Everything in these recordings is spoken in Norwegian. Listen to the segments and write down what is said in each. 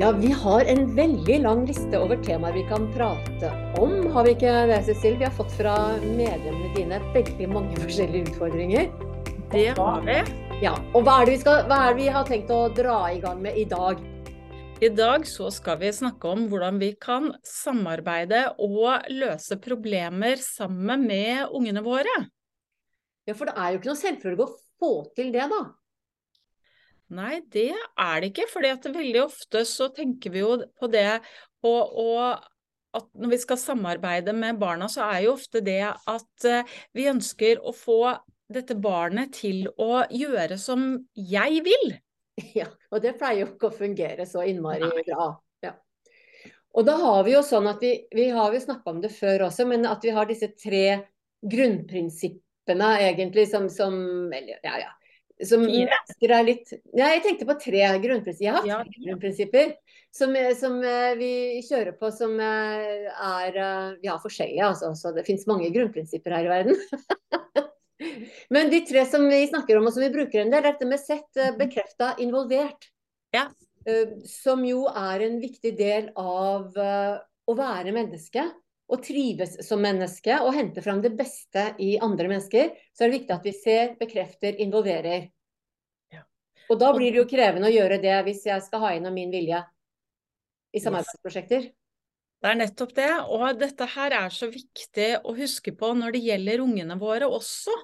Ja, vi har en veldig lang liste over temaer vi kan prate om. Har vi ikke det, Cecil? Vi har fått fra medlemmene dine veldig mange forskjellige utfordringer. Det har vi. Ja, Og hva er, det vi skal, hva er det vi har tenkt å dra i gang med i dag? I dag så skal vi snakke om hvordan vi kan samarbeide og løse problemer sammen med ungene våre. Ja, For det er jo ikke noe selvfølge å få til det, da. Nei, det er det ikke. fordi at veldig ofte så tenker vi jo på det og, og, at når vi skal samarbeide med barna, så er jo ofte det at uh, vi ønsker å få dette barnet til å gjøre som jeg vil. Ja, og det pleier jo ikke å fungere så innmari Nei. bra. Ja. Og da har vi jo sånn at vi, vi har jo snakka om det før også, men at vi har disse tre grunnprinsippene egentlig som, som eller, ja, ja, som mennesker er litt Ja, jeg tenkte på tre grunnprinsipper. Jeg har ja. tre grunnprinsipper som, som, eh, vi kjører på som eh, er eh, Vi har forskjellige, altså. Så det finnes mange grunnprinsipper her i verden. Men de tre som vi snakker om og som vi bruker en del, er dette med sett, mhm. bekrefta, involvert. Ja. Som jo er en viktig del av å være menneske å trives som menneske og henter fram det beste i andre mennesker, så er det viktig at vi ser, bekrefter, involverer. Ja. Og da blir det jo krevende å gjøre det hvis jeg skal ha inn min vilje i samarbeidsprosjekter. Det er nettopp det, og dette her er så viktig å huske på når det gjelder ungene våre også.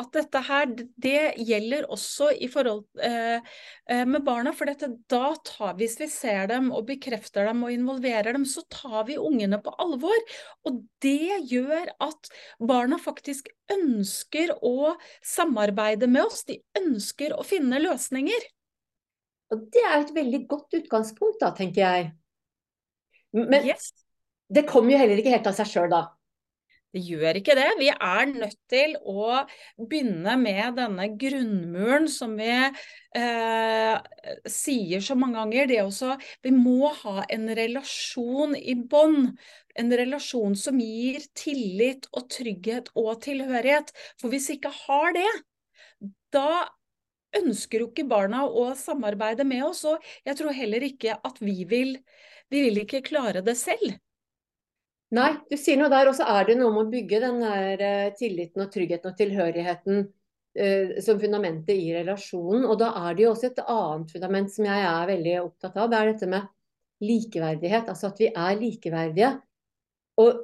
At dette her, det gjelder også i forhold eh, eh, med barna. For dette, da tar, hvis vi ser dem og bekrefter dem og involverer dem, så tar vi ungene på alvor. Og det gjør at barna faktisk ønsker å samarbeide med oss. De ønsker å finne løsninger. Og det er et veldig godt utgangspunkt, da, tenker jeg. Men yes det kommer jo heller ikke helt av seg sjøl da. Det gjør ikke det. Vi er nødt til å begynne med denne grunnmuren som vi eh, sier så mange ganger. Det også, vi må ha en relasjon i bånd. En relasjon som gir tillit og trygghet og tilhørighet. For hvis vi ikke har det, da ønsker jo ikke barna å samarbeide med oss. Og jeg tror heller ikke at vi vil, vi vil ikke klare det selv. Nei, du sier noe der. Og så er det noe med å bygge den der uh, tilliten og tryggheten og tilhørigheten uh, som fundamentet i relasjonen. Og da er det jo også et annet fundament som jeg er veldig opptatt av. Det er dette med likeverdighet. Altså at vi er likeverdige. Og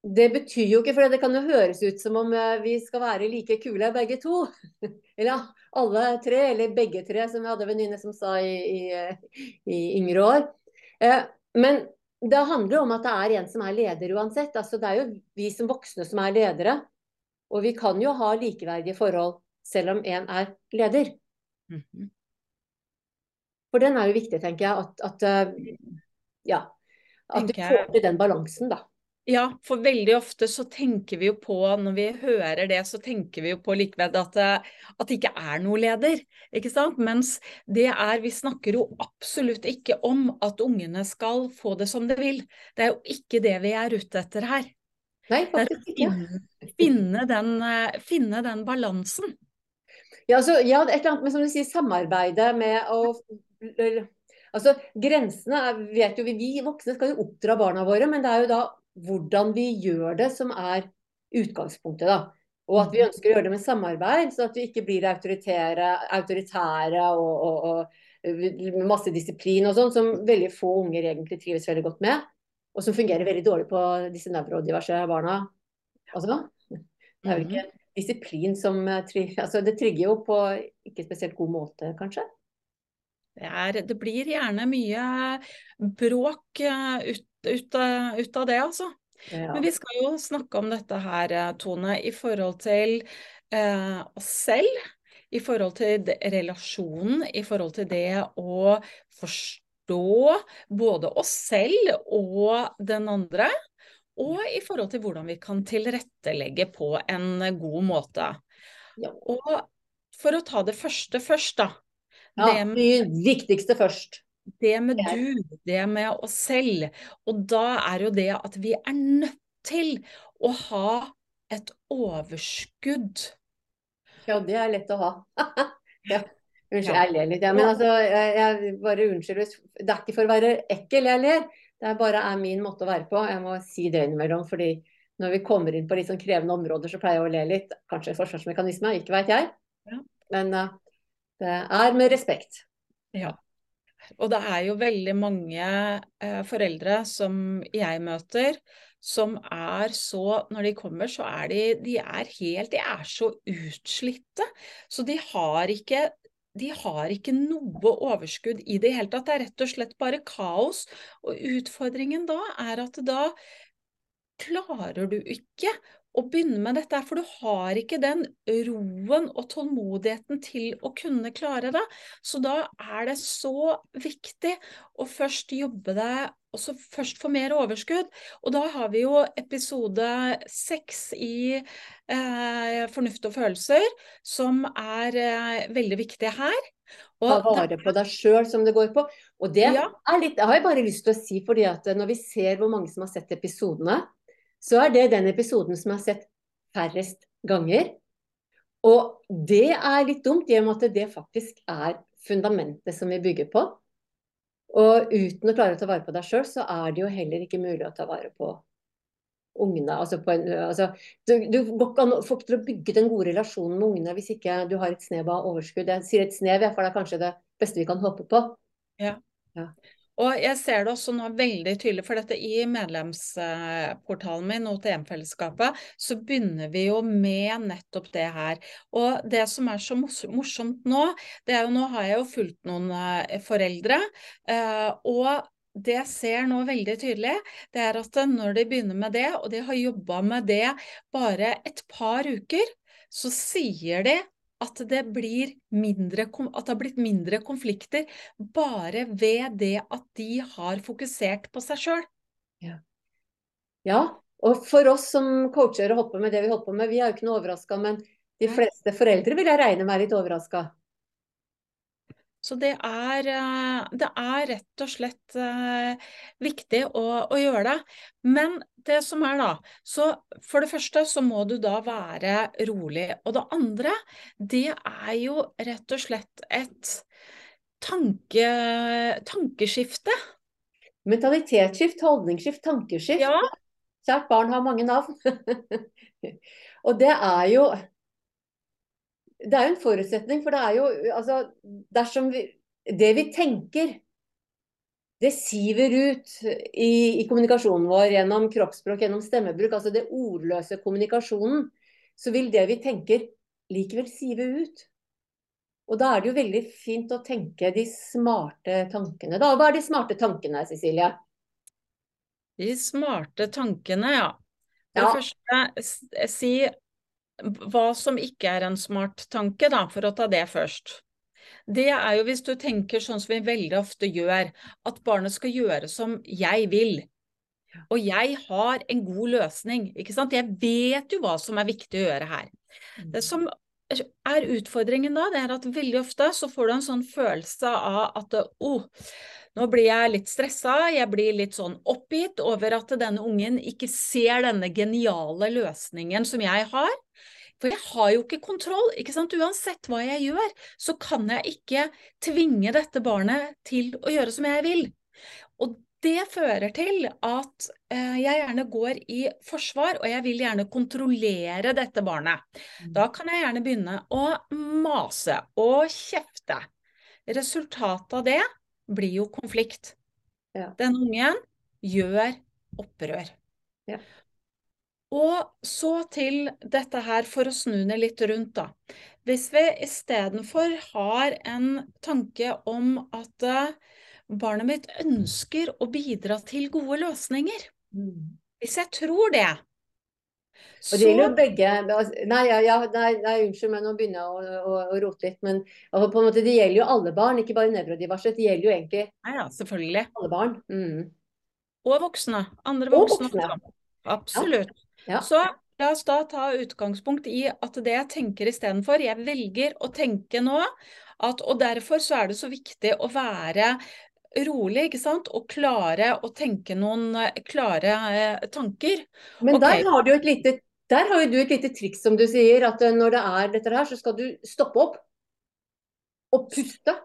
det betyr jo ikke, for det kan jo høres ut som om uh, vi skal være like kule begge to. eller alle tre, eller begge tre, som vi hadde en venninne som sa i, i, i yngre år. men det handler om at det er en som er leder uansett. Altså, det er jo vi som voksne som er ledere. Og vi kan jo ha likeverdige forhold selv om en er leder. Mm -hmm. For den er jo viktig, tenker jeg. At, at eh, ja, at du får til den balansen, da. Ja, for veldig ofte så tenker vi jo på, når vi hører det, så tenker vi jo på likevel at, eh, at det ikke er noe leder. ikke sant? Mens det er Vi snakker jo absolutt ikke om at ungene skal få det som de vil. Det er jo ikke det vi er ute etter her. Nei, faktisk ikke. Finne, den, eh, finne den balansen. Ja, altså, ja, et eller annet med som du sier, samarbeidet med å Altså, Grensene er, vet jo vi, vi voksne skal jo oppdra barna våre, men det er jo da hvordan vi gjør det som er utgangspunktet. da. Og at vi ønsker å gjøre det med samarbeid, så at vi ikke blir autoritære og, og, og med masse disiplin og sånn, som veldig få unger egentlig trives veldig godt med. Og som fungerer veldig dårlig på disse nevrodiverse barna. Altså, det er vel ikke disiplin som altså, Det trygger jo på ikke spesielt god måte, kanskje. Det, er, det blir gjerne mye bråk eh, ut ut, ut av det, altså. Ja. Men vi skal jo snakke om dette her, eh, Tone, i forhold til eh, oss selv. I forhold til relasjonen, i forhold til det å forstå både oss selv og den andre. Og i forhold til hvordan vi kan tilrettelegge på en god måte. Ja. Og for å ta det første først, da. Ja, det, med, viktigste først. Det med du, det med oss selv. Og da er jo det at vi er nødt til å ha et overskudd. Ja, det er lett å ha. ja. Unnskyld, jeg ler litt. Ja. Men altså, jeg, jeg bare unnskyld. Det er ikke for å være ekkel jeg ler. Det er bare er min måte å være på. Jeg må si det innimellom. fordi når vi kommer inn på litt sånn krevende områder, så pleier jeg å le litt. Kanskje forsvarsmekanisme, ikke veit jeg. Ja. Men uh, det er med respekt. Ja. Og det er jo veldig mange eh, foreldre som jeg møter, som er så Når de kommer, så er de, de er helt De er så utslitte. Så de har ikke de har ikke noe overskudd i det hele tatt. Det er rett og slett bare kaos. Og utfordringen da er at da klarer du ikke å begynne med dette, for du har ikke den roen og tålmodigheten til å kunne klare det. Så da er det så viktig å først jobbe deg og så først få mer overskudd. Og da har vi jo episode seks i eh, Fornuft og følelser, som er eh, veldig viktig her. Ta vare på deg sjøl, som det går på. Og det ja. er litt, jeg har jeg bare lyst til å si, fordi at når vi ser hvor mange som har sett episodene, så er det den episoden som jeg har sett færrest ganger. Og det er litt dumt, i og med at det faktisk er fundamentet som vi bygger på. Og uten å klare å ta vare på deg sjøl, så er det jo heller ikke mulig å ta vare på ungene. Altså på en, altså, du, du får ikke til å bygge den gode relasjonen med ungene hvis ikke du har et snev av overskudd. Jeg sier et snev, for det er kanskje det beste vi kan håpe på. Ja. ja. Og jeg ser det også nå veldig tydelig, for dette i medlemsportalen min, OTM-fellesskapet, så begynner vi jo med nettopp det her. Og det som er så morsomt nå, det er jo nå har jeg jo fulgt noen eh, foreldre, eh, og det jeg ser nå veldig tydelig, det er at når de begynner med det, og de har jobba med det bare et par uker, så sier de at det, mindre, at det har blitt mindre konflikter bare ved det at de har fokusert på seg sjøl. Ja. ja. og for oss som coacher og holder på med det vi holder på med, vi er jo ikke noe overraska, men de fleste foreldre vil jeg regne med er litt overraska. Så det er, eh, det er, rett og slett uh, viktig å, å, gjøre det. Men det som er da, så for det første så må du da være rolig. Og det andre, det er jo rett og slett et tanke, tankeskifte. Mentalitetsskift, holdningsskift, tankeskift. Ja. Kjært barn har mange navn. og det er jo det er jo en forutsetning, for det er jo altså Dersom vi Det vi tenker, det siver ut i, i, kommunikasjonen vår gjennom kroppsspråk, gjennom stemmebruk, altså det ordløse kommunikasjonen, så vil det vi tenker likevel sive ut. Og da er det jo veldig fint å tenke de smarte tankene. Da, hva er de smarte tankene, Cecilie? De smarte tankene, ja. For ja. det første, si hva som ikke er en smart tanke, da, for å ta det først. Det er jo hvis du tenker sånn som vi veldig ofte gjør, at barnet skal gjøre som jeg vil. Og jeg har en god løsning, ikke sant. Jeg vet jo hva som er viktig å gjøre her. Mm. Det som er utfordringen da, det er at veldig ofte så får du en sånn følelse av at oh, nå blir jeg litt stressa, jeg blir litt sånn oppgitt over at denne ungen ikke ser denne geniale løsningen som jeg har. For jeg har jo ikke kontroll, ikke sant. Uansett hva jeg gjør, så kan jeg ikke tvinge dette barnet til å gjøre som jeg vil. Og det fører til at jeg gjerne går i forsvar, og jeg vil gjerne kontrollere dette barnet. Mm. Da kan jeg gjerne begynne å mase og kjefte. Resultatet av det blir jo konflikt. Ja. Den ungen gjør opprør. Ja. Og så til dette her, for å snu ned litt rundt, da. Hvis vi istedenfor har en tanke om at uh, barnet mitt ønsker å bidra til gode løsninger. Hvis jeg tror det, så... Og det gjelder jo begge altså, nei, ja, nei, nei, unnskyld men nå begynner jeg å, å, å rote litt. Men altså, på en måte, det gjelder jo alle barn, ikke bare nevrodiverset. Det gjelder jo egentlig nei, ja, selvfølgelig. alle barn. Mm. Og voksne. Andre voksne. Og voksne. Absolutt. Ja. Så la oss da ta utgangspunkt i at det jeg tenker istedenfor, jeg velger å tenke nå at Og derfor så er det så viktig å være rolig, ikke sant, og klare å tenke noen eh, klare eh, tanker. Men okay. der har du et lite der har jo du et lite triks, som du sier, at eh, når det er dette her, så skal du stoppe opp. Og puste?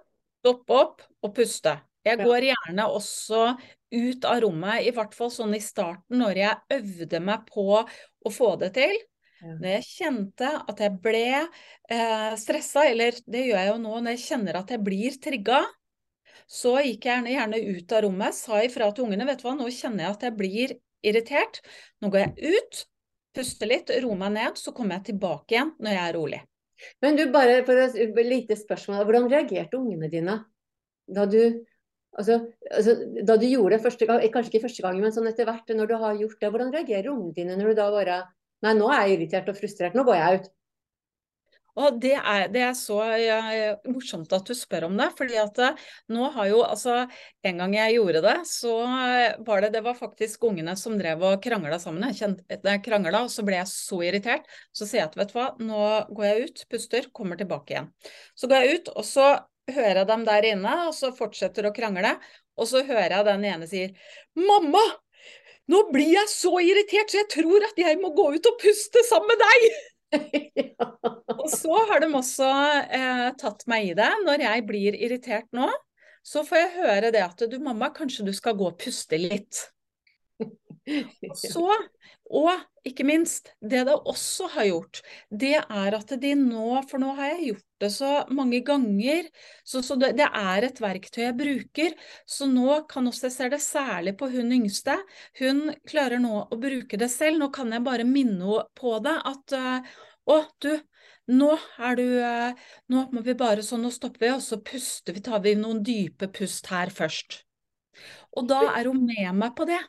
Stoppe opp og puste. Jeg går gjerne også ut av rommet, i hvert fall sånn i starten, når jeg øvde meg på å få det til. Når jeg kjente at jeg ble eh, stressa, eller det gjør jeg jo nå når jeg kjenner at jeg blir trigga, så gikk jeg gjerne, gjerne ut av rommet, sa ifra til ungene vet du hva, nå kjenner jeg at jeg blir irritert. Nå går jeg ut, puster litt, roer meg ned, så kommer jeg tilbake igjen når jeg er rolig. Men du, bare for et lite spørsmål. Hvordan reagerte ungene dine da du, altså, altså, da du gjorde det første gang, kanskje ikke første gang, men sånn etter hvert, når du har gjort det, hvordan reagerer ungene dine når du da bare Nei, nå er jeg irritert og frustrert, nå går jeg ut. Og det er, det er så ja, morsomt at du spør om det. fordi at eh, nå har jo altså En gang jeg gjorde det, så var det det var faktisk ungene som drev og krangla sammen. Jeg kjente krangla, og så ble jeg så irritert. Så sier jeg at vet du hva, nå går jeg ut, puster, kommer tilbake igjen. Så går jeg ut, og så hører jeg dem der inne, og så fortsetter å krangle. Og så hører jeg den ene sier Mamma! Nå blir jeg så irritert, så jeg tror at jeg må gå ut og puste sammen med deg! Og så har de også eh, tatt meg i det. Når jeg blir irritert nå, så får jeg høre det at du mamma, kanskje du skal gå og puste litt. Og så, og ikke minst, det det også har gjort, det er at de nå, for nå har jeg gjort det så mange ganger, så, så det, det, er et verktøy jeg bruker, så nå kan også jeg se det særlig på hun yngste, hun klarer nå å bruke det selv, nå kan jeg bare minne på det, at å, du, nå er du eh, Nå må vi bare sånn, nå stopper vi, og så puster vi, tar vi noen dype pust her først. Og da er hun med meg på det.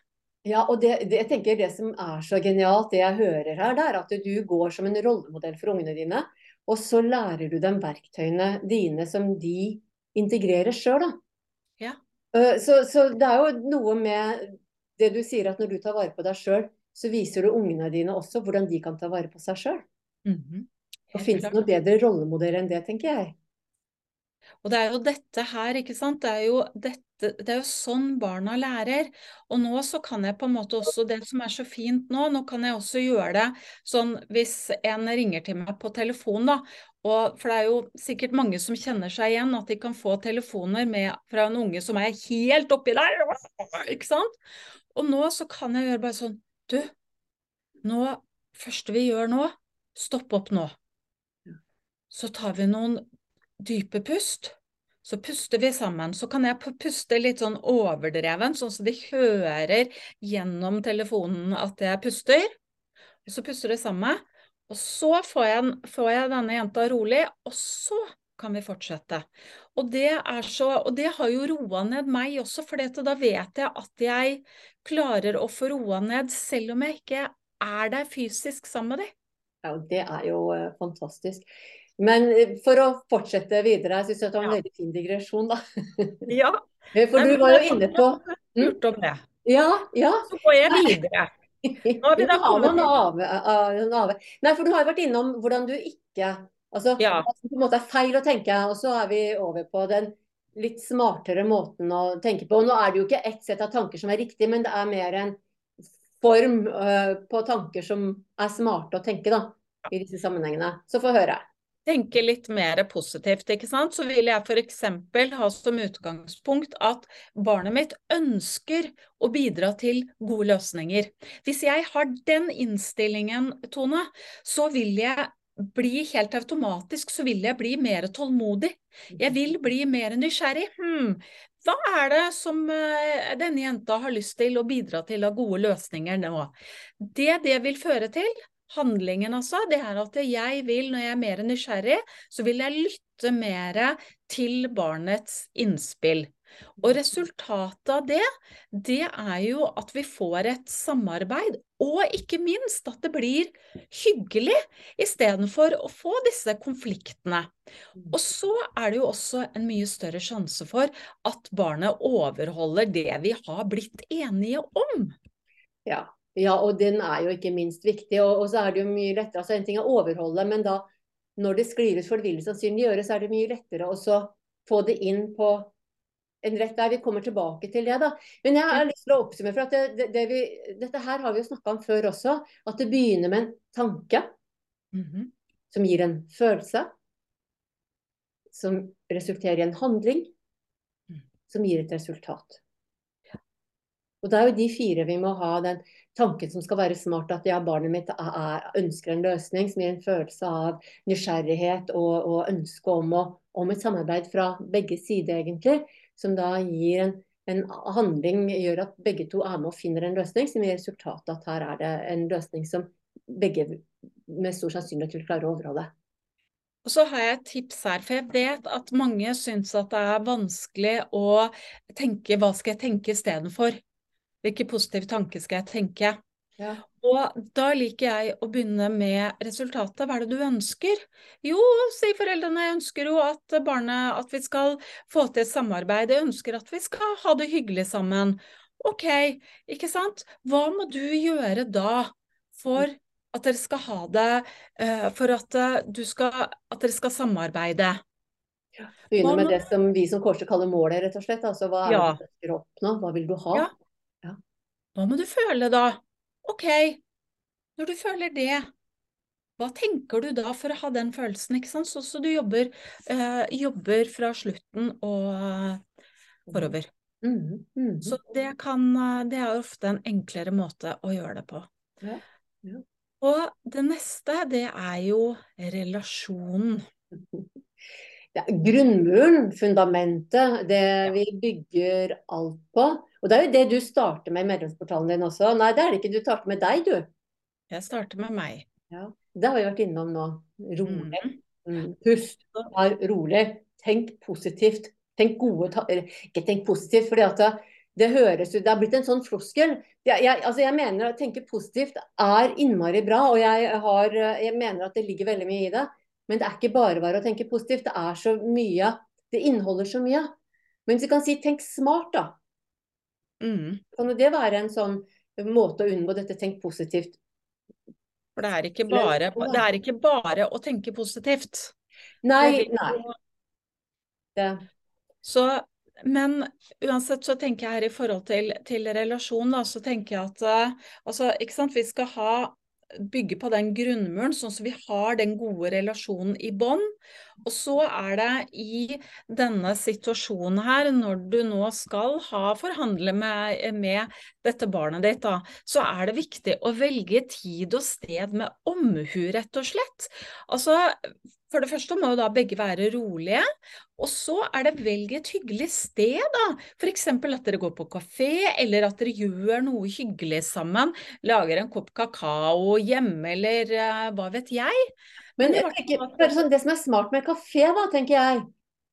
Ja, og det, det, jeg tenker det som er så genialt, det jeg hører her, det er at du går som en rollemodell for ungene dine. Og så lærer du dem verktøyene dine som de integrerer sjøl, da. Ja. Eh, så, så, det er jo noe med det du sier at når du tar vare på deg sjøl, så viser du ungene dine også hvordan de kan ta vare på seg sjøl. Mm -hmm. Og finnes det noe bedre rollemodell enn det, tenker jeg. Og det er jo dette her, ikke sant. Det er jo, dette, det er jo sånn barna lærer. Og nå så kan jeg på en måte også, det som er så fint nå, nå kan jeg også gjøre det sånn hvis en ringer til meg på telefon, da. Og, for det er jo sikkert mange som kjenner seg igjen, at de kan få telefoner med, fra en unge som er helt oppi der, ikke sant. Og nå så kan jeg gjøre bare sånn, du, nå, første vi gjør nå, stopp opp nå. Så tar vi noen dype pust. Så puster vi sammen. Så kan jeg puste litt sånn overdreven, sånn at de hører gjennom telefonen at jeg puster. Så puster de sammen. Og så får jeg, får jeg denne jenta rolig, og så kan vi fortsette. Og det, så, og det har jo roa ned meg også, for da vet jeg at jeg klarer å få roa ned selv om jeg ikke er der fysisk sammen med dem. Ja, det er jo uh, fantastisk. Men eh, for å fortsette videre, jeg syns det var en ja. veldig fin digresjon, da. Ja. Eh, for du var jo inne på Lurt om det. Ja, ja. Så går jeg videre. Nå har vi da kommet Nei, for du har jo vært innom hvordan du ikke Altså, ja. på en måte er feil å tenke, og så er vi over på den litt smartere måten å tenke på. Nå er det jo ikke ett sett av tanker som er riktig, men det er mer en form uh, på tanker som er smarte å tenke, da, i disse sammenhengene. Så få høre tenke litt mer positivt, ikke sant, så vil jeg f.eks. ha som utgangspunkt at barnet mitt ønsker å bidra til gode løsninger. Hvis jeg har den innstillingen, Tone, så vil jeg bli helt automatisk så vil jeg bli mer tålmodig. Jeg vil bli mer nysgjerrig. Hmm, hva er det som uh, denne jenta har lyst til å bidra til av gode løsninger nå? Det det vil føre til, handlingen, altså, det er at jeg vil, når jeg er mer nysgjerrig, så vil jeg lytte mer til barnets innspill. Og resultatet av det, det er jo at vi får et samarbeid, og ikke minst at det blir hyggelig, istedenfor å få disse konfliktene. Og så er det jo også en mye større sjanse for at barnet overholder det vi har blitt enige om. Ja, ja, og den er jo ikke minst viktig. Og, og så er det jo mye lettere altså En ting er å overholde, men da når det ut for det vil sannsynlig gjøre, så er det mye lettere å få det inn på en rett der. Vi kommer tilbake til det, da. Men jeg har lyst til å oppsummere, for det, det, det vi, dette her har vi jo snakka om før også. At det begynner med en tanke mm -hmm. som gir en følelse. som resulterer i en handling Mm. som gir et resultat. Og det er jo de fire vi må ha den tanken som skal være smart, at ja, barnet mitt er, ønsker en løsning som gir en følelse av nysgjerrighet og, og ønske om, å, om, et samarbeid fra begge sider, egentlig. Som da gir en, en, handling, gjør at begge to er med og finner en løsning som gir resultatet at her er det en løsning som begge med stor sannsynlighet vil klare å overholde. Og så har jeg et tips her, for jeg vet at mange syns at det er vanskelig å tenke hva skal jeg tenke istedenfor. Hvilke positive tanker skal jeg tenke? Ja. Og da liker jeg å begynne med resultatet. Hva er det du ønsker? Jo, sier foreldrene, jeg ønsker jo at barnet at vi skal få til et samarbeid. Jeg ønsker at vi skal ha det hyggelig sammen. Ok, ikke sant? Hva må du gjøre da for at dere skal ha det uh, For at, uh, skal, at, dere skal samarbeide. Ja, Begynne med det som vi som korset kaller målet, rett og slett. Altså hva er det du ønsker å oppnå? Hva vil du ha? Ja. Hva må du føle da? Ok, når du føler det, hva tenker du da for å ha den følelsen? ikke sant? Så, så du jobber, uh, jobber, fra slutten og forover. Mm -hmm. Mm -hmm. Så det, kan, det er ofte en enklere måte å gjøre det på. Ja. Ja. Og det neste, det er jo relasjonen. Er grunnmuren, fundamentet, det vi bygger alt på. Og det er jo det du starter med i medlemsportalen din også. Nei, det er det ikke. Du starter med deg, du. Jeg starter med meg. Ja, Det har vi vært innom nå. Rolig. Mm. Pust. Vær rolig. Tenk positivt. Tenk gode Ikke tenk positivt, fordi at det, det høres ut Det har blitt en sånn floskel. Jeg, jeg, altså jeg mener Å tenke positivt er innmari bra, og jeg, har, jeg mener at det ligger veldig mye i det. Men det er ikke bare bare å tenke positivt. Det er så mye. Det inneholder så mye. Men hvis vi kan si tenk smart, da. Mm. Kan det være en sånn måte å unngå dette tenk positivt? For det er ikke bare, det er ikke bare å tenke positivt. Nei, nei. Det. Så men uansett så tenker jeg her i forhold til, til relasjon, da, så tenker jeg at uh, altså, ikke sant, vi skal ha bygge på den grunnmuren, sånn at vi har den gode relasjonen i bånn. Og så er det i denne situasjonen her, når du nå skal ha forhandle med, med dette barnet ditt, da, så er det viktig å velge tid og sted med omhu, rett og slett. Altså, for det første må jo da begge være rolige, og så er det velg et hyggelig sted, da. F.eks. at dere går på kafé, eller at dere gjør noe hyggelig sammen. Lager en kopp kakao hjemme, eller uh, hva vet jeg. Men tenker, sånn, det som er smart med kafé, da, tenker jeg.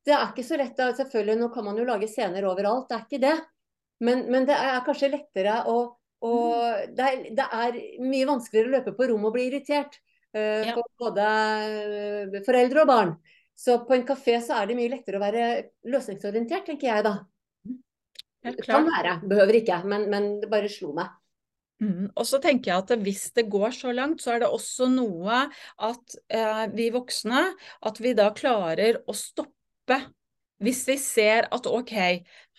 Det er ikke så lett, da. selvfølgelig nå kan man jo lage scener overalt, det er ikke det. Men, men det er kanskje lettere å, å mm. det, er, det, er, mye vanskeligere å løpe på rommet og bli irritert. Uh, ja. På både eh, foreldre og barn. Så på en kafé så er det mye lettere å være løsningsorientert, tenker jeg da. Det kan være, behøver ikke, men, men det bare slo meg. Mm. Og så tenker jeg at hvis det går så langt, så er det også noe at eh, vi voksne at vi da klarer å stoppe hvis vi ser at ok,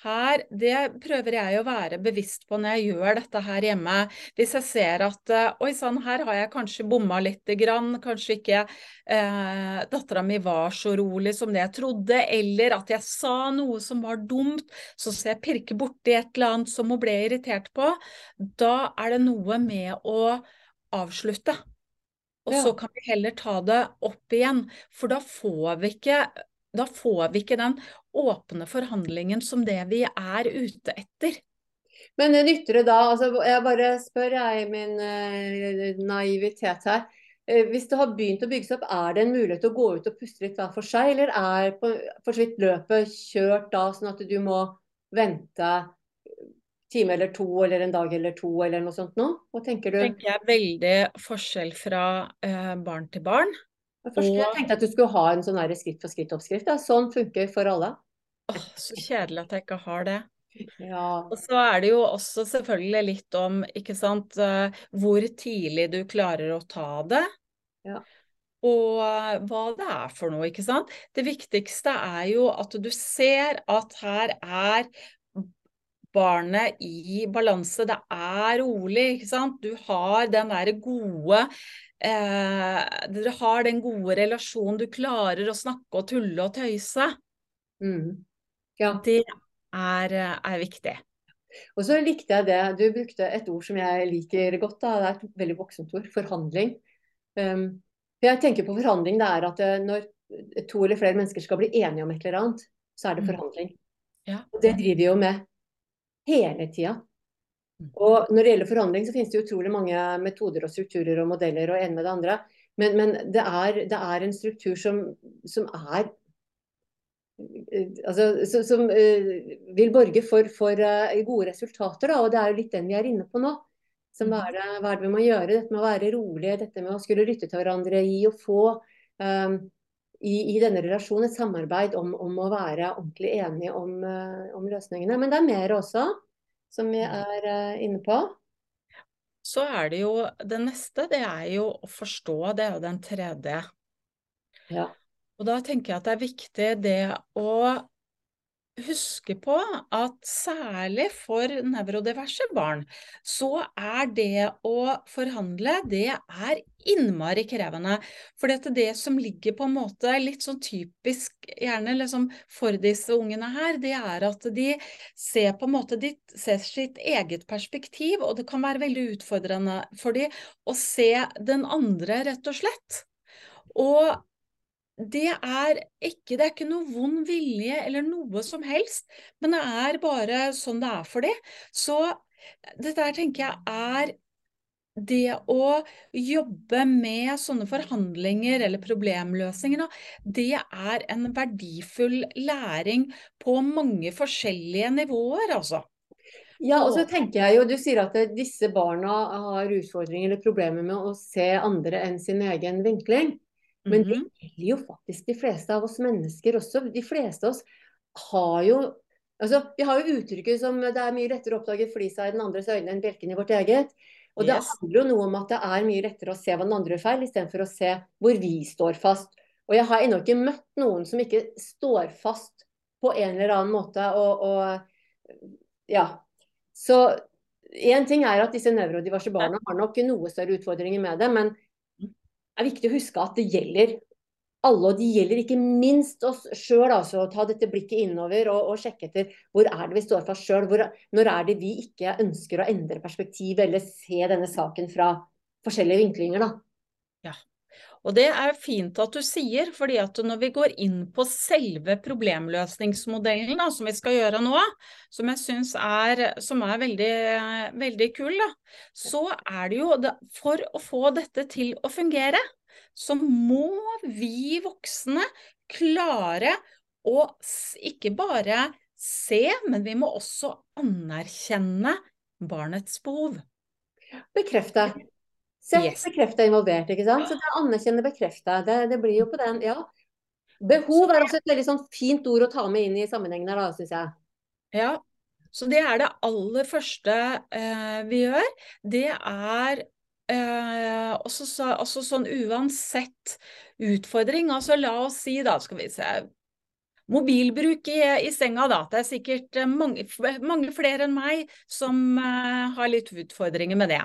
her, det prøver jeg å være bevisst på når jeg gjør dette her hjemme. Hvis jeg ser at eh, oi sann, her har jeg kanskje bomma lite grann, kanskje ikke eh, dattera mi var så rolig som det jeg trodde, eller at jeg sa noe som var dumt, så ser jeg pirke borti et eller annet som hun ble irritert på, da er det noe med å avslutte. Og ja. så kan vi heller ta det opp igjen, for da får vi ikke da får vi ikke den åpne forhandlingen som det vi er ute etter. Men nytter det da, altså jeg bare spør jeg min uh, naivitet her. Uh, hvis det har begynt å bygge seg opp, er det en mulighet til å gå ut og puste litt hver for seg, eller er på, for så vidt løpet kjørt da, sånn at du må vente time eller to eller en dag eller to eller noe sånt nå? Hva tenker du? Tenker jeg veldig forskjell fra uh, barn til barn. Først, jeg tenkte at du skulle ha en sånn skritt for skritt-oppskrift. Ja. Sånn funker for alle. Åh, så kjedelig at jeg ikke har det. Ja. Og så er det jo også selvfølgelig litt om ikke sant, eh, hvor tidlig du klarer å ta det. Ja. Og eh, hva det er for noe, ikke sant. Det viktigste er jo at du ser at her er barnet i balanse. Det er rolig, ikke sant. Du har den derre gode eh, dere har den gode relasjonen, du klarer å snakke og tulle og tøyse. Mm. Ja. Det er, er, viktig. Og så likte jeg det, du brukte et ord som jeg liker godt, da. det er et veldig voksent ord, forhandling. Um, for jeg tenker på forhandling, det er at eh, når to eller flere mennesker skal bli enige om et eller annet, så er det mm. forhandling. Ja. Og det driver vi jo med hele tida. Og når det gjelder forhandling, så finnes det utrolig mange metoder og strukturer og modeller og ene med det andre. Men, men det, er, det, er, en struktur som, som er altså, som uh, vil borge for, for uh, gode resultater. Da, og det er jo litt den vi er inne på nå. Som hva, er det, hva er det vi må gjøre? Dette med å være rolig, dette med å skulle lytte til hverandre, gi og få. Um, i, i, denne relasjonen et samarbeid om, om å være ordentlig enige om, om, løsningene. Men det er mer også som vi er uh, inne på. Så er det jo det neste, det er jo å forstå. Det er jo den tredje. Ja. Og da tenker jeg at det er viktig det å huske på at særlig for nevrodiverse barn, så er det å forhandle, det er innmari krevende. For det, det som ligger på en måte litt sånn typisk gjerne liksom for disse ungene her, det er at de ser på en måte de ser sitt eget perspektiv, og det kan være veldig utfordrende for dem å se den andre, rett og slett. Og det er ikke, det er ikke noe vond vilje eller noe som helst, men det er bare sånn det er for dem. Så dette her tenker jeg er det å jobbe med sånne forhandlinger eller problemløsninger, det er en verdifull læring på mange forskjellige nivåer, altså. Ja, og så tenker jeg jo, Du sier at disse barna har utfordringer eller problemer med å se andre enn sin egen vinkling. Men det mhm. gjelder jo faktisk de fleste av oss mennesker også. De fleste av oss har jo altså, Vi har jo uttrykket som det er mye lettere å oppdage flisa i den andres øyne enn bjelken i vårt eget. Og yes. det handler jo noe om at det er mye lettere å se hva den andre gjør feil, istedenfor å se hvor vi står fast. Og jeg har ennå ikke møtt noen som ikke står fast på en eller annen måte. Og, og ja. Så én ting er at disse nevrodiverse barna har nok noe større utfordringer med det, men er viktig å huske at det gjelder alle, og det gjelder ikke minst oss sjøl. Altså, ta dette blikket innover og, og, sjekke etter hvor er det vi står fast sjøl. Når er det vi ikke ønsker å endre perspektiv eller se denne saken fra forskjellige vinklinger. da. Ja, og det er fint at du sier, fordi at når vi går inn på selve problemløsningsmodellen, da, som vi skal gjøre nå, som jeg syns er, er veldig, veldig kul, da, så er det jo For å få dette til å fungere, så må vi voksne klare å ikke bare se, men vi må også anerkjenne barnets behov. Bekrefte. Sett, yes. bekrefta, involvert. ikke sant? Så det er anerkjenne, bekrefta. Det, det, blir jo på den, ja. Behov er også et veldig sånn fint ord å ta med inn i sammenhengen her, da, syns jeg. Ja, så det er det aller første eh, vi gjør. Det er eh, også, så, også, sånn uansett utfordring. Altså la oss si, da, skal vi se Mobilbruk i, i senga, da. Det er sikkert mange, mange flere enn meg som eh, har litt utfordringer med det.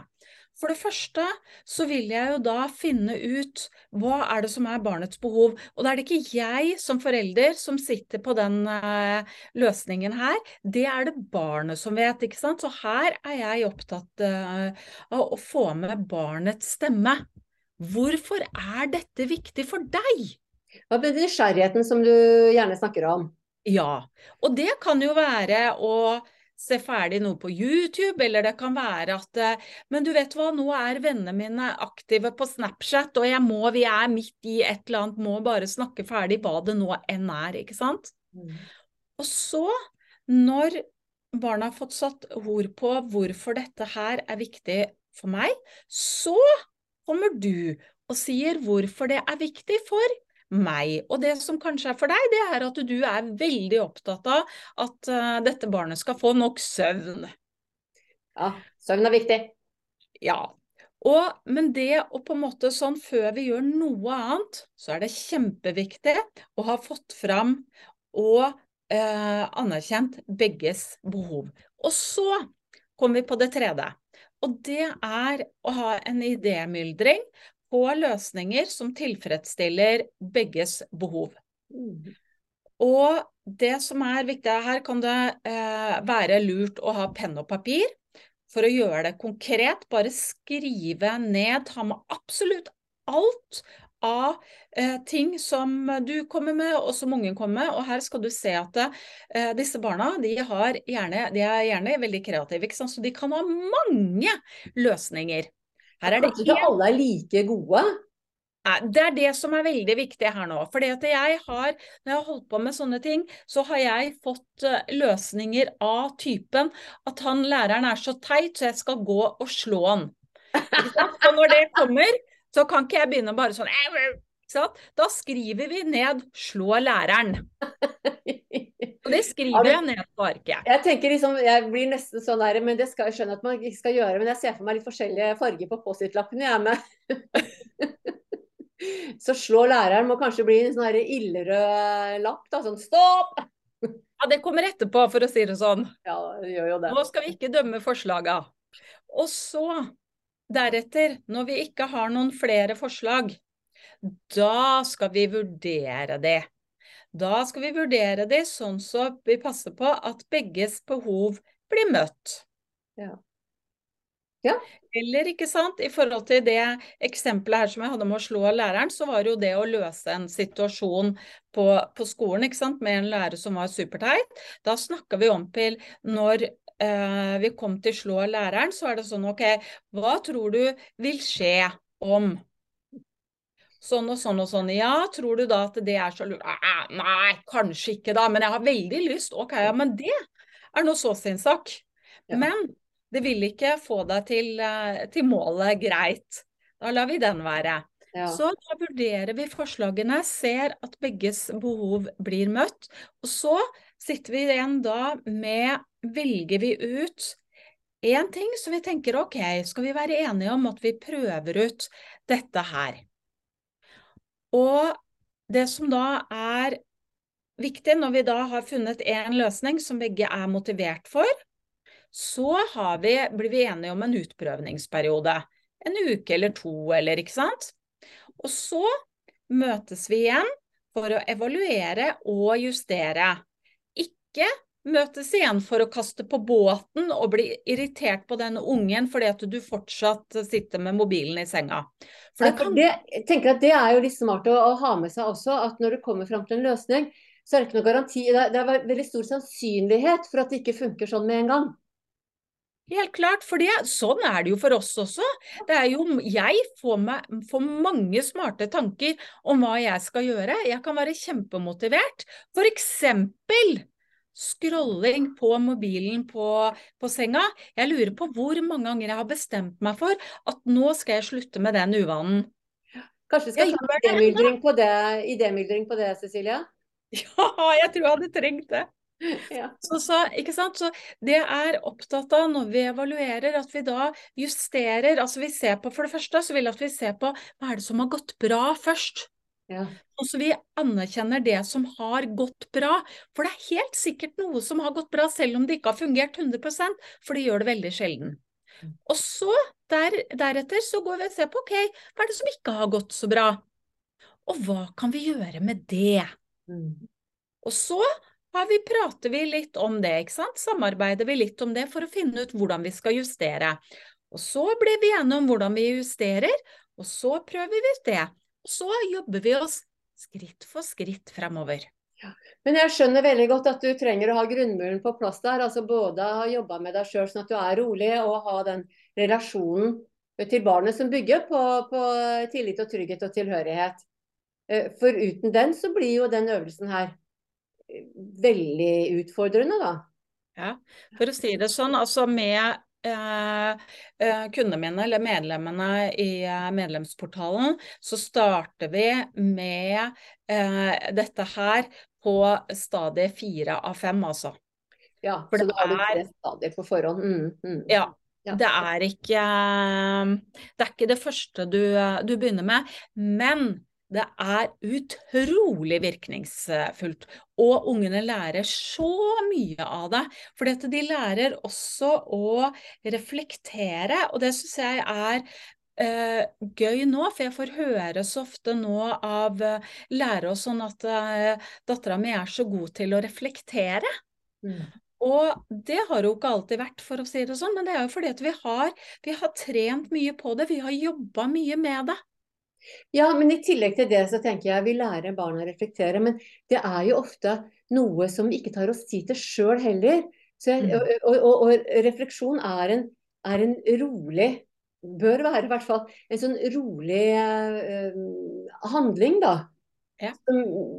For det første så vil jeg jo da finne ut hva er det som er barnets behov. Og da er det ikke jeg som forelder som sitter på den uh, løsningen her, det er det barnet som vet, ikke sant. Så her er jeg opptatt uh, av å få med barnets stemme. Hvorfor er dette viktig for deg? Hva blir nysgjerrigheten som du gjerne snakker om? Ja, og det kan jo være å se ferdig noe på YouTube, eller det kan være at eh, Men du vet hva, nå er vennene mine aktive på Snapchat, og jeg må, vi er midt i et eller annet, må bare snakke ferdig hva det nå enn er, ikke sant? Mm. Og så, når barna har fått satt ord på hvorfor dette her er viktig for meg, så kommer du og sier hvorfor det er viktig for meg. Og det som kanskje er for deg, det er at du er veldig opptatt av at uh, dette barnet skal få nok søvn. Ja, søvn er viktig. Ja. Og, men det å på en måte sånn før vi gjør noe annet, så er det kjempeviktig å ha fått fram og eh, anerkjent begges behov. Og så kommer vi på det tredje. Og det er å ha en idémyldring på løsninger som tilfredsstiller begges behov. Mm. Og det som er viktig her, kan det eh, være lurt å ha penn og papir. For å gjøre det konkret, bare skrive ned, ta med absolutt alt av eh, ting som du kommer med, og som ungen kommer med. Og her skal du se at eh, disse barna de, gjerne, de, er gjerne veldig kreative, så de kan ha mange løsninger. Her er det Kanskje ikke alle er like gode? Det er det som er veldig viktig her nå. For jeg har, når jeg har holdt på med sånne ting, så har jeg fått uh, løsninger av typen at han læreren er så teit, så jeg skal gå og slå han. Og når det kommer, så kan ikke jeg begynne bare sånn Da skriver vi ned 'slå læreren'. Og det skriver jeg ned på arket. Jeg tenker liksom, jeg blir nesten sånn der, men det skal jeg skjønne at man ikke skal gjøre. Men jeg ser for meg litt forskjellige farger på Post-It-lappene, jeg med. Så slå læreren må kanskje bli en sånn ildrød lapp, da. Sånn stopp! Ja, det kommer etterpå, for å si det sånn. Ja, det gjør jo det. Nå skal vi ikke dømme forslaga. Og så, deretter, når vi ikke har noen flere forslag, da skal vi vurdere det. Da skal vi vurdere det sånn så vi passer på at begges behov blir møtt. Ja. Ja. Eller, ikke sant, i forhold til det eksempelet her som jeg hadde med å slå læreren, så var det jo det å løse en situasjon på, på skolen ikke sant, med en lærer som var superteit. Da snakka vi om til når eh, vi kom til slå læreren, så er det sånn OK, hva tror du vil skje om sånn og sånn og sånn. Ja, tror du da at det er så lurt? Nei, kanskje ikke da, men jeg har veldig lyst. Ok, ja, men det er nå så sin sak. Ja. Men det vil ikke få deg til, eh, til målet greit. Da lar vi den være. Ja. Så da vurderer vi forslagene, ser at begges behov blir møtt. Og så sitter vi igjen da med Velger vi ut én ting som vi tenker ok, skal vi være enige om at vi prøver ut dette her? Og det som da er viktig når vi da har funnet en løsning som begge er motivert for, så vi, blir vi enige om en utprøvningsperiode. En uke eller to, eller ikke sant. Og så møtes vi igjen for å evaluere og justere. Ikke møtes igjen for å kaste på båten og bli irritert på den ungen fordi at du fortsatt sitter med mobilen i senga. Det, kan... det, jeg tenker at det er jo litt smart å, å, ha med seg også, at når du kommer fram til en løsning, så er det ikke noe garanti. Det er, det er veldig stor sannsynlighet for at det ikke funker sånn med en gang. Helt klart, for det, sånn er det jo for oss også. Det er jo, jeg får, meg, får, mange smarte tanker om hva jeg skal gjøre. Jeg kan være kjempemotivert. For eksempel scrolling på mobilen på, på, senga. Jeg lurer på hvor mange ganger jeg har bestemt meg for at nå skal jeg slutte med den uvanen. Kanskje vi skal ta idémyldring på det, på det, Cecilia? Ja, jeg tror jeg hadde trengt det. Ja. Så, så, så, det er opptatt av når vi evaluerer, at vi da justerer. altså vi ser på, For det første så vil jeg at vi ser på hva er det som har gått bra først. Ja. Og så vi anerkjenner det som har gått bra. For det er helt sikkert noe som har gått bra, selv om det ikke har fungert 100% for det gjør det veldig sjelden. Mm. Og så der, deretter så går vi og ser på ok, hva er det som ikke har gått så bra? Og hva kan vi gjøre med det? Mm. Og så vi, prater vi litt om det, ikke sant? samarbeider vi litt om det for å finne ut hvordan vi skal justere. Og så blir vi enige om hvordan vi justerer, og så prøver vi ut det. Og så jobber vi oss skritt for skritt fremover. Ja. Men jeg skjønner veldig godt at du trenger å ha grunnmuren på plass der. altså Både ha jobba med deg sjøl sånn at du er rolig, og ha den relasjonen til barnet som bygger på, på tillit og trygghet og tilhørighet. Eh, for uten den så blir jo den øvelsen her veldig utfordrende, da. Ja, for å si det sånn, altså med Eh, eh, kundene mine, eller medlemmene i eh, medlemsportalen, så starter vi med eh, dette her på stadie fire av fem, altså. Ja, for så har du tre stadier på forhånd. Mm, mm. Ja, ja. Det er ikke Det er ikke det første du, du begynner med. Men det er utrolig virkningsfullt. Og ungene lærer så mye av det. For de lærer også å reflektere, og det syns jeg er eh, gøy nå, for jeg får høre så ofte nå av eh, lærere sånn at eh, dattera mi er så god til å reflektere. Mm. Og det har jo ikke alltid vært, for å si det sånn, men det er jo fordi at vi har, vi har trent mye på det, vi har jobba mye med det. Ja, men i tillegg til det så tenker jeg vi lærer barna å reflektere. Men det er jo ofte noe som vi ikke tar oss tid til sjøl heller. Jeg, mm. og, og, og, refleksjon er en, er en, rolig Bør være i hvert fall en sånn rolig uh, handling, da. Ja. Som,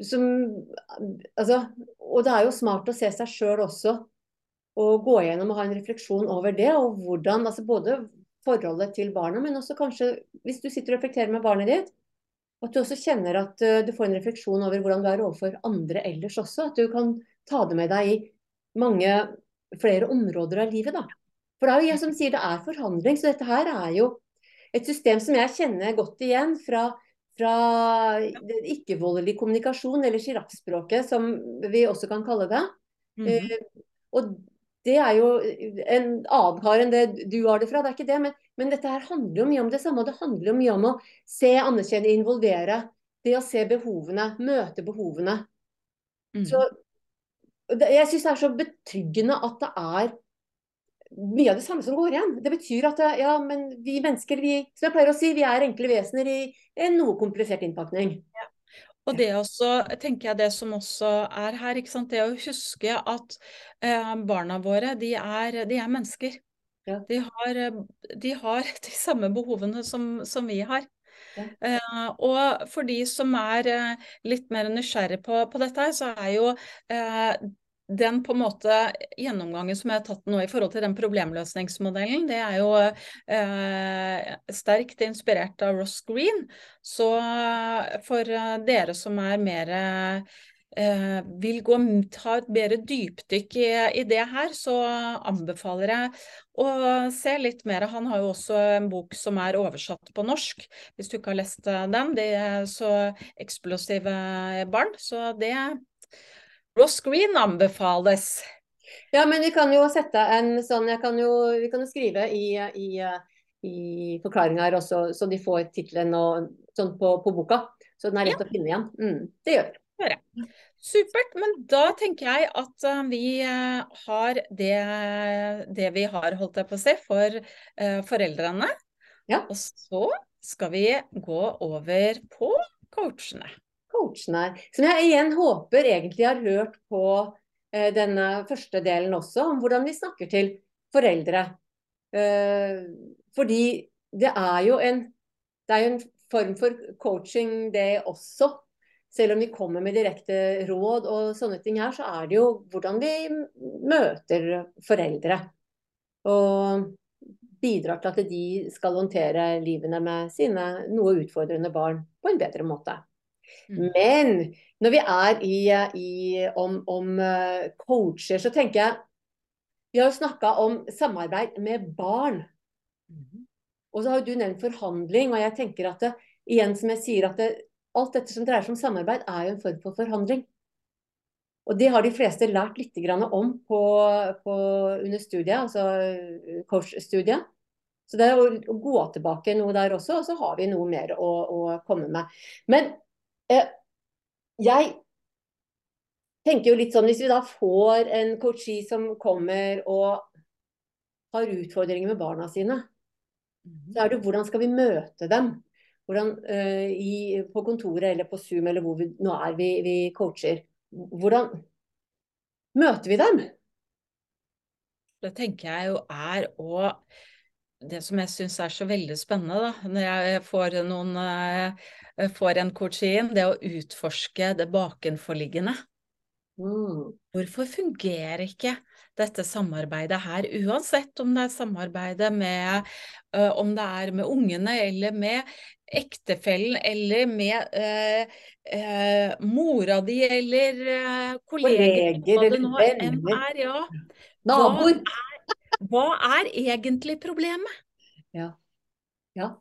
som, altså, og det er jo smart å se seg sjøl også. Og gå gjennom og ha en refleksjon over det. Og hvordan, altså både forholdet til barna, men også kanskje hvis du sitter og reflekterer med barnet ditt, at du også kjenner at uh, du får en refleksjon over hvordan du er overfor andre ellers også. At du kan ta det med deg i mange flere områder av livet. da. For det er jo jeg som sier det er forhandling, så dette her er jo et system som jeg kjenner godt igjen fra, fra ikke-voldelig kommunikasjon, eller sjiraffspråket, som vi også kan kalle det. Mm -hmm. uh, og det er jo en annen kar enn det du har det fra, det er ikke det. Men, men, dette her handler jo mye om det samme. Det handler jo mye om å se, anerkjenne, involvere. Det å se behovene, møte behovene. Mm. Så det, Jeg syns det er så betryggende at det er mye av det samme som går igjen. Det betyr at ja, men vi mennesker, vi, som jeg pleier å si, vi er enkle vesener i en noe komplisert innpakning. Og det også, tenker jeg det som også er her, ikke sant? det å huske at eh, barna våre, de er, de er mennesker. Ja. De, har, de, har, de samme behovene som, som vi har. Ja. Eh, og for de som er eh, litt mer nysgjerrig på, på dette, så er jo eh, den på en måte gjennomgangen som jeg har tatt nå i forhold til den problemløsningsmodellen, det er jo eh, sterkt inspirert av Ross Green. Så for dere som er mer eh, vil gå, ta et bedre dypdykk i, i, det her, så anbefaler jeg å se litt mer. Han har jo også en bok som er oversatt på norsk, hvis du ikke har lest den. Det er så eksplosive barn. Så det Ross Green anbefales. Ja, men vi kan jo sette en sånn kan jo, Vi kan jo skrive i, i, i forklaringa her også, så de får tittelen sånn på, på, boka. Så den er lett ja. å finne igjen. Mm, det gjør vi. Supert. Men da tenker jeg at uh, vi uh, har det, det, vi har, holdt jeg på å si, for uh, foreldrene. Ja. Og så skal vi gå over på coachene coachen. Som jeg igjen håper egentlig har hørt på eh, denne første delen også, om hvordan vi snakker til foreldre. Eh, fordi det er jo en, det er jo en form for coaching, det også. Selv om vi kommer med direkte råd og sånne ting her, så er det jo hvordan vi møter foreldre. Og bidrar til at de skal håndtere livene med sine noe utfordrende barn på en bedre måte. Mm. Men når vi er i, i om, om, eh, coacher, så tenker jeg Vi har jo snakka om samarbeid med barn. Mm. Og så har du nevnt forhandling, og jeg tenker at det, igjen som jeg sier at det, alt dette som dreier seg om samarbeid, er jo en form for forhandling. Og det har de fleste lært litt om på, på, under studiet, altså coachstudiet. coach-studiet. Så det er å, gå tilbake noe der også, og så har vi noe mer å, å komme med. Men Eh, jeg tenker jo litt sånn, Hvis vi da får en coachee som kommer og har utfordringer med barna sine, så er det hvordan skal vi møte dem? Hvordan, uh, i, på kontoret eller på Zoom eller hvor vi nå er vi, vi coacher. Hvordan møter vi dem? Det tenker jeg jo er å Det som jeg syns er så veldig spennende, da, når jeg får noen Eh, får en coach inn, det å utforske det bakenforliggende. Mm. Hvorfor fungerer ikke dette samarbeidet her, uansett om det er samarbeidet med uh, om det er med ungene eller med ektefellen eller med uh, uh, mora di eller kolleger, kolleger eller nå enn er. Ja. Hva er, hva er egentlig problemet? Ja. ja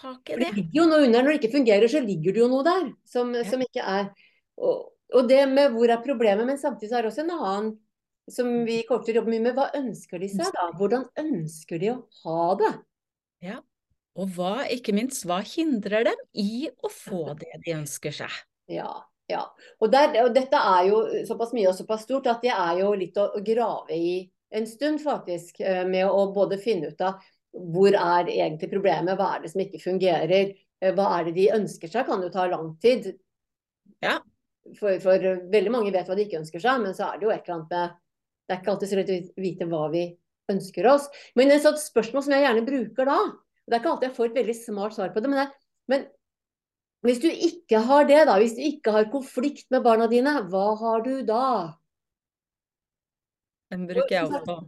tak i det. Det ligger jo noe under. Når det ikke fungerer, så ligger det jo noe der som, ja. som ikke er og, og, det med hvor er problemet, men samtidig så er det også en annen som vi coacher jobber mye med. Hva ønsker de seg da? Hvordan ønsker de å ha det? Ja. Og hva, ikke minst, hva hindrer dem i å få det de ønsker seg? Ja, ja. Og, der, og dette er jo såpass mye og såpass stort at det er jo litt å, å grave i en stund, faktisk. Eh, med å både finne ut av hvor er egentlig problemet, hva er det som ikke fungerer. Eh, hva er det de ønsker seg, kan jo ta lang tid. Ja. For, for, veldig mange vet hva de ikke ønsker seg, men så er det jo et eller annet med Det er ikke alltid så lett å vite hva vi ønsker oss. Men et sånt spørsmål som jeg gjerne bruker da, det er ikke alltid jeg får et veldig smart svar på det, men, det, men hvis du ikke har det, da, hvis du ikke har konflikt med barna dine, hva har du da? Den bruker jeg også.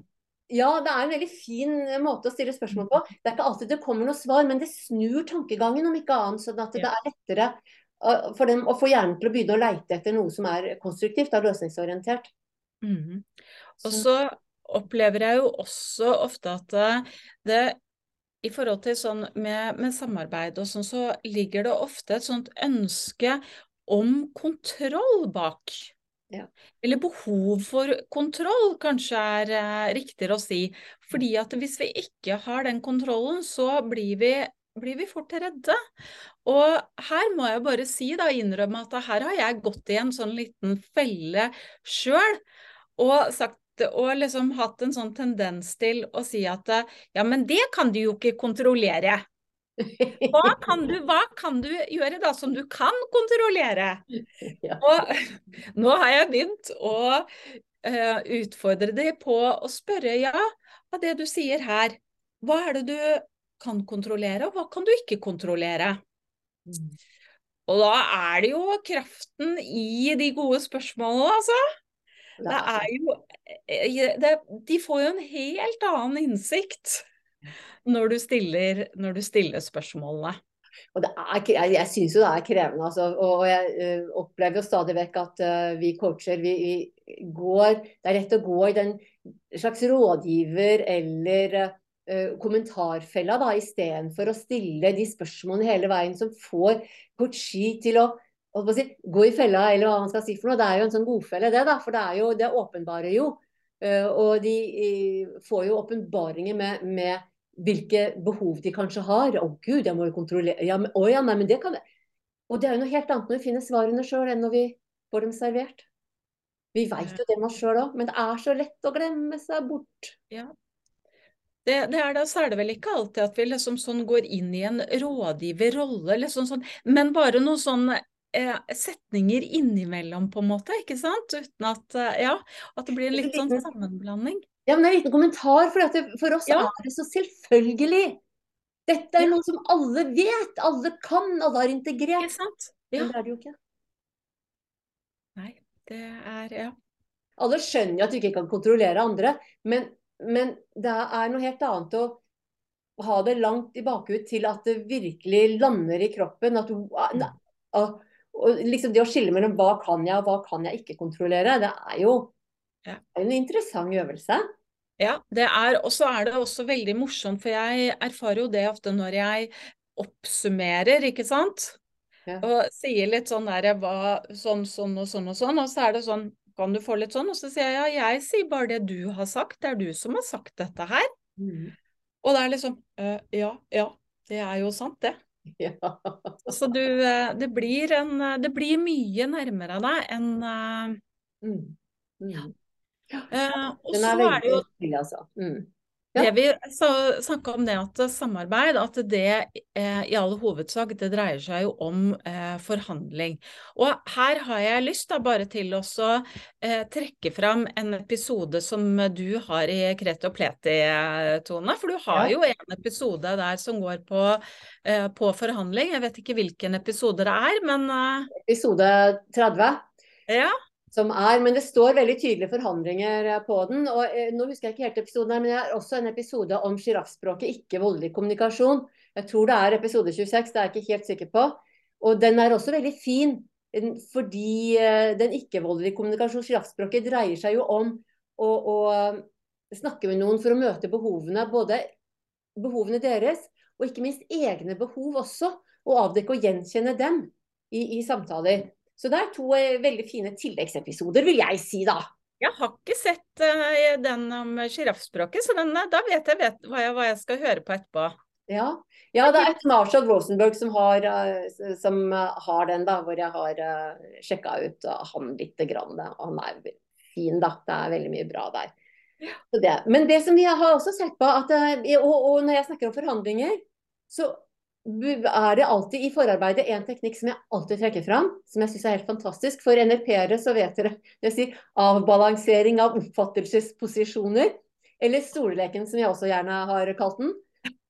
Ja, det er en veldig fin måte å stille spørsmål på. Det er ikke alltid det kommer noe svar, men det snur tankegangen om ikke annet. Sånn at det er lettere for dem å få hjernen til å begynne å leite etter noe som er konstruktivt og løsningsorientert. Mm. Og så opplever jeg jo også ofte at det i forhold til sånn med, med samarbeid og sånn, så ligger det ofte et sånt ønske om kontroll bak. Ja. Eller behov for kontroll, kanskje er eh, riktigere å si. Fordi at hvis vi ikke har den kontrollen, så blir vi, blir vi fort redde. Og her må jeg bare si, da, innrømme at her har jeg gått i en sånn liten felle sjøl. Og sagt og liksom hatt en sånn tendens til å si at ja, men det kan du jo ikke kontrollere. Hva kan du, hva kan du gjøre da som du kan kontrollere? Og nå har jeg begynt å uh, utfordre dem på å spørre ja, av det du sier her, hva er det du kan kontrollere, og hva kan du ikke kontrollere? Mm. Og da er det jo kraften i de gode spørsmålene, altså. Det er jo eh, det, De får jo en helt annen innsikt når du stiller, når du stiller spørsmålene. Og er, jeg jeg syns jo det er krevende. Altså, og, jeg uh, opplever jo stadig vekk at uh, vi coacher vi, vi, går Det er rett å gå i den slags rådgiver- eller uh, kommentarfella da, istedenfor å stille de spørsmålene hele veien som får coachi til å si, gå i fella, eller hva man skal si for noe. Det er jo en sånn godfelle, det, da. For det er jo, det åpenbarer jo. og de får jo åpenbaringer med, med hvilke behov de kanskje har. Å gud, jeg må jo kontrollere ja, men, Å ja, nei, men det kan jeg. Og det er jo noe helt annet når vi finner svarene sjøl, enn når vi får dem servert. Vi veit jo det med oss sjøl òg, men det er så lett å glemme seg bort. Ja. Det, det, er det, så er det vel ikke alltid at vi liksom sånn går inn i en rådgiverrolle, liksom sånn, men bare noen sånne eh, setninger innimellom, på en måte, ikke sant? Uten at, eh, ja, at det blir en litt sånn sammenblanding. Ja, men det er en liten kommentar, for, det, for oss ja. er det så selvfølgelig. Dette er ja. noe som alle vet, alle kan, alle har integrert. Ikke sant? Ja. Men det er det jo ikke. Nei, det er ja. Alle skjønner jo at du ikke kan kontrollere andre, men, men det er noe helt annet å ha det langt i bakhuet til at det virkelig lander i kroppen. At du, og, og liksom det å skille mellom hva kan jeg og hva kan jeg ikke kontrollere, det er jo ja. en interessant øvelse. Ja, det er, og så er det også veldig morsomt, for jeg erfarer jo det ofte når jeg oppsummerer, ikke sant. Ja. Og sier litt sånn der hva, sånn, sånn og sånn og sånn, og så er det sånn kan du få litt sånn, og så sier jeg ja, jeg sier bare det du har sagt, det er du som har sagt dette her. Mm. Og det er liksom øh, ja, ja, det er jo sant, det. Ja. Så du, øh, det blir en Det blir mye nærmere deg enn mm. Mm. Ja. Eh, og så er det jo stilig, altså. Mm. Ja. Det vi snakka om det at samarbeid, at det eh, i all hovedsak det dreier seg jo om eh, forhandling. Og her har jeg lyst da bare til å eh, trekke fram en episode som du har i Kreti og Pleti, Tone. For du har ja. jo en episode der som går på, eh, på, forhandling. Jeg vet ikke hvilken episode det er, men eh, Episode 30. Ja som er, Men det står veldig tydelige forhandlinger eh, på den. og eh, Nå husker jeg ikke helt episoden her, men det er også en episode om sjiraffspråket, ikke voldelig kommunikasjon. Jeg tror det er episode 26, det er jeg ikke helt sikker på. Og den er også veldig fin, fordi eh, den ikke-voldelige kommunikasjon, sjiraffspråket, dreier seg jo om å, å, snakke med noen for å møte behovene, både behovene deres og ikke minst egne behov også. Og avdekke og gjenkjenne dem i, i samtaler. Så det er to eh, veldig fine tilleggsepisoder, vil jeg si, da. Jeg har ikke sett uh, den om sjiraffspråket, så den, eh, da vet jeg vet hva, jeg hva, jeg, skal høre på etterpå. Ja. ja. det er Marshall Rosenberg som har, eh, som har, den, da, hvor jeg har uh, eh, sjekka ut han lite grann. Han er fin, da. Det er veldig mye bra der. Ja. Det. Men det som vi har også sett på, at, og, og når jeg snakker om forhandlinger, så er det alltid i forarbeidet en teknikk som jeg alltid trekker fram, som jeg syns er helt fantastisk. For NRP-ere så vet dere det sier avbalansering av oppfattelsesposisjoner. Eller stoleleken, som jeg også gjerne har kalt den.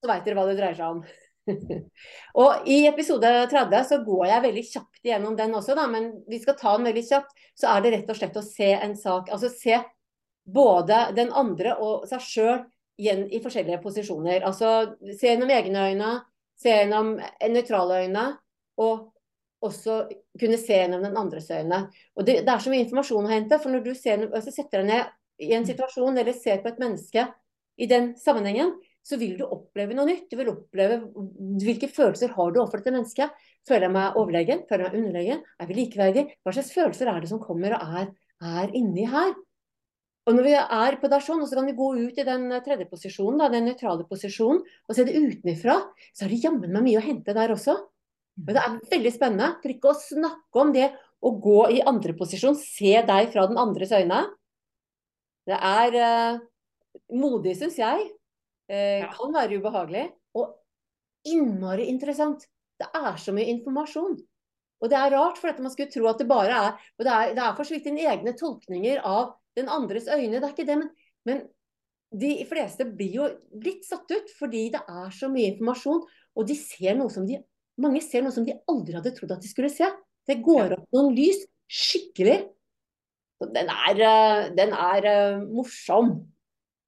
Så veit dere hva det dreier seg om. og I episode 30 så går jeg veldig kjapt gjennom den også, da, men vi skal ta den veldig kjapt. Så er det rett og slett å se en sak Altså se både den andre og seg sjøl i forskjellige posisjoner. Altså se gjennom egne øyne se gjennom nøytrale øyne, og også kunne se gjennom den andres øyne. Og det, det, er så mye informasjon å hente. for når du ser, altså setter deg ned i en situasjon eller ser på et menneske i den sammenhengen, så vil du oppleve noe nytt. Du vil oppleve hvilke følelser har du overfor dette mennesket. Føler jeg meg overlegen? Føler jeg meg underlegen? Er vi likeverdige? Hva slags følelser er det som kommer og er, er inni her? Og når vi er på dasjon, så kan vi gå ut i den tredje posisjonen, da, den nøytrale posisjonen, og se det utenfra, så er det jammen meg mye å hente der også. Men det er veldig spennende. For ikke å snakke om det å gå i andre posisjon, se deg fra den andres øyne. Det er uh, modig, syns jeg. Eh, ja. Kan være ubehagelig. Og innmari interessant. Det er så mye informasjon. Og det er rart, for man skulle tro at det bare er Og det er, det er for så vidt dine egne tolkninger av den andres øyne. Det er ikke det, men, men de fleste blir jo litt satt ut fordi det er så mye informasjon. Og de ser noe som de, mange ser noe som de aldri hadde trodd at de skulle se. Det går opp noen lys skikkelig. Den er, eh, den er uh, morsom.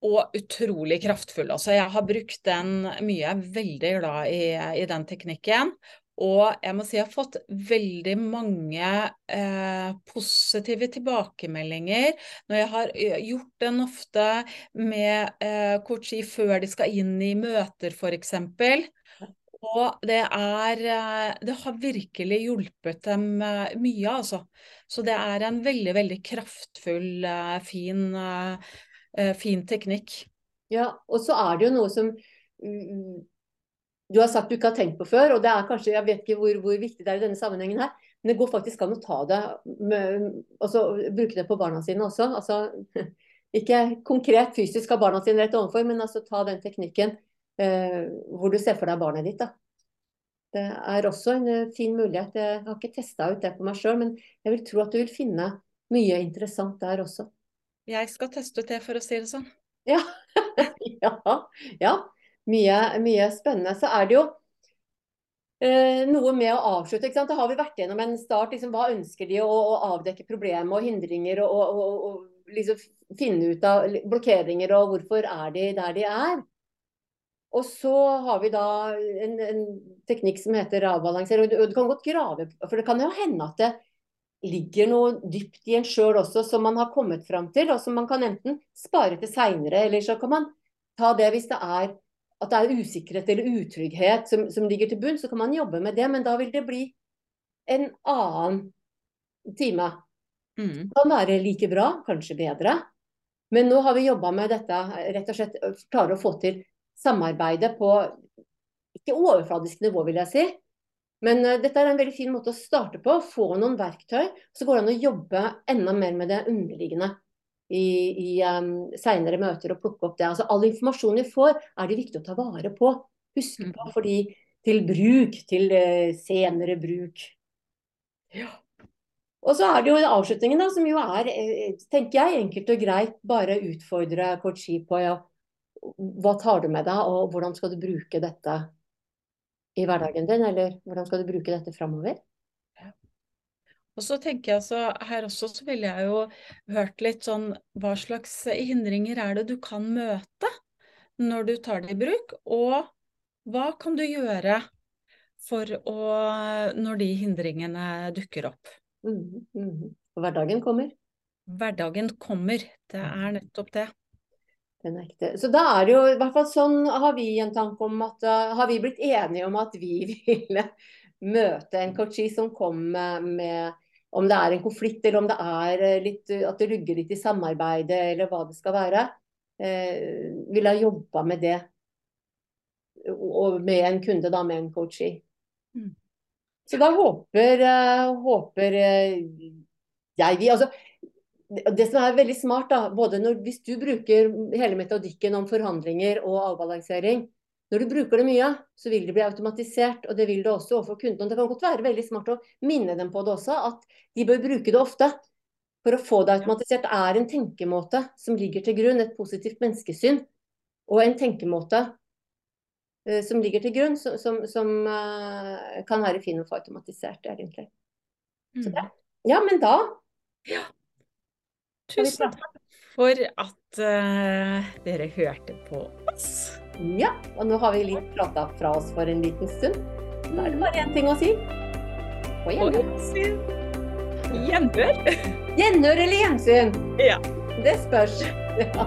Og utrolig kraftfull. Altså, jeg har brukt den mye. Jeg er veldig glad i, i den teknikken. Og jeg må si jeg har fått veldig mange eh, positive tilbakemeldinger når jeg har eh, gjort den ofte med eh, coachi før de skal inn i møter, f.eks. Og det er eh, Det har virkelig hjulpet dem eh, mye, altså. Så det er en veldig, veldig kraftfull, fin, fin teknikk. Ja, og så er det jo noe som du har sagt du ikke har tenkt på før, og det er kanskje, jeg vet ikke hvor, hvor viktig det er i denne sammenhengen her, men det går faktisk an å ta det, med, altså bruke det på barna sine også. altså Ikke konkret fysisk av barna sine rett overfor, men altså ta den teknikken eh, hvor du ser for deg barnet ditt. da. Det er også en uh, fin mulighet. Jeg har ikke testa ut det på meg sjøl, men jeg vil tro at du vil finne mye interessant der også. Jeg skal teste ut det, for å si det sånn. Ja. ja. ja mye, mye spennende. Så er det jo eh, noe med å avslutte. ikke sant? Da har vi vært gjennom en start. Liksom, hva ønsker de å, å avdekke problemer og hindringer og, og, og, og liksom finne ut av blokkeringer og hvorfor er de der de er. Og så har vi da en, en teknikk som heter avbalansering. Og du, kan godt grave, for det kan jo hende at det ligger noe dypt i en sjøl også som man har kommet fram til, og som man kan enten spare til seinere, eller så kan man ta det hvis det er at det er usikkerhet eller utrygghet som, som, ligger til bunn, så kan man jobbe med det. Men da vil det bli en annen time. Mm. Kan være like bra, kanskje bedre. Men nå har vi jobba med dette, rett og slett klare å få til samarbeidet på ikke overfladisk nivå, vil jeg si. Men uh, dette er en veldig fin måte å starte på. Få noen verktøy. Så går det an å jobbe enda mer med det underliggende i, i um, seinere møter og plukke opp det. Altså, all informasjon vi får, er det viktig å ta vare på. Huske på, mm. fordi til bruk, til uh, senere bruk. Ja. Og så er det jo avslutningen, da, som jo er, eh, tenker jeg, enkelt og greit. Bare utfordre Kochi på ja, hva tar du med deg, og hvordan skal du bruke dette i hverdagen din, eller hvordan skal du bruke dette framover? Og så tenker jeg så her også så ville jeg jo hørt litt sånn hva slags hindringer er det du kan møte når du tar det i bruk, og hva kan du gjøre for å når de hindringene dukker opp? Mm, mm. Hverdagen kommer? Hverdagen kommer, det er nettopp det. Er. Så da er det jo i hvert fall sånn har vi en tanke om at har vi blitt enige om at vi ville møte en coachee som kom med, med om det er en konflikt, eller om det er eh, litt, eh, at det rugger litt i samarbeidet, eller hva det skal være. Eh, ville ha jobba med det. Og, og med en kunde, da, med en coachee. Mm. Så da håper, håper jeg vi altså, det som er veldig smart, da, både når, hvis du bruker hele metodikken om forhandlinger og avbalansering, når du bruker det mye, så vil det bli automatisert, og det vil det også overfor kunden. Det kan godt være veldig smart å minne dem på det også, at de bør bruke det ofte. For å få det automatisert Det er en tenkemåte som ligger til grunn, et positivt menneskesyn. Og en tenkemåte uh, som ligger til grunn, som, som, som uh, kan være fin å få automatisert, egentlig. Mm. Det, ja, men da ja. Tusen takk for at uh, dere hørte på oss. Ja, og nå har vi litt prata fra oss for en liten stund. Da er det bare én ting å si. På gjensyn. Gjenhør. Gjenhør eller gjensyn? Ja. Det spørs. Ja.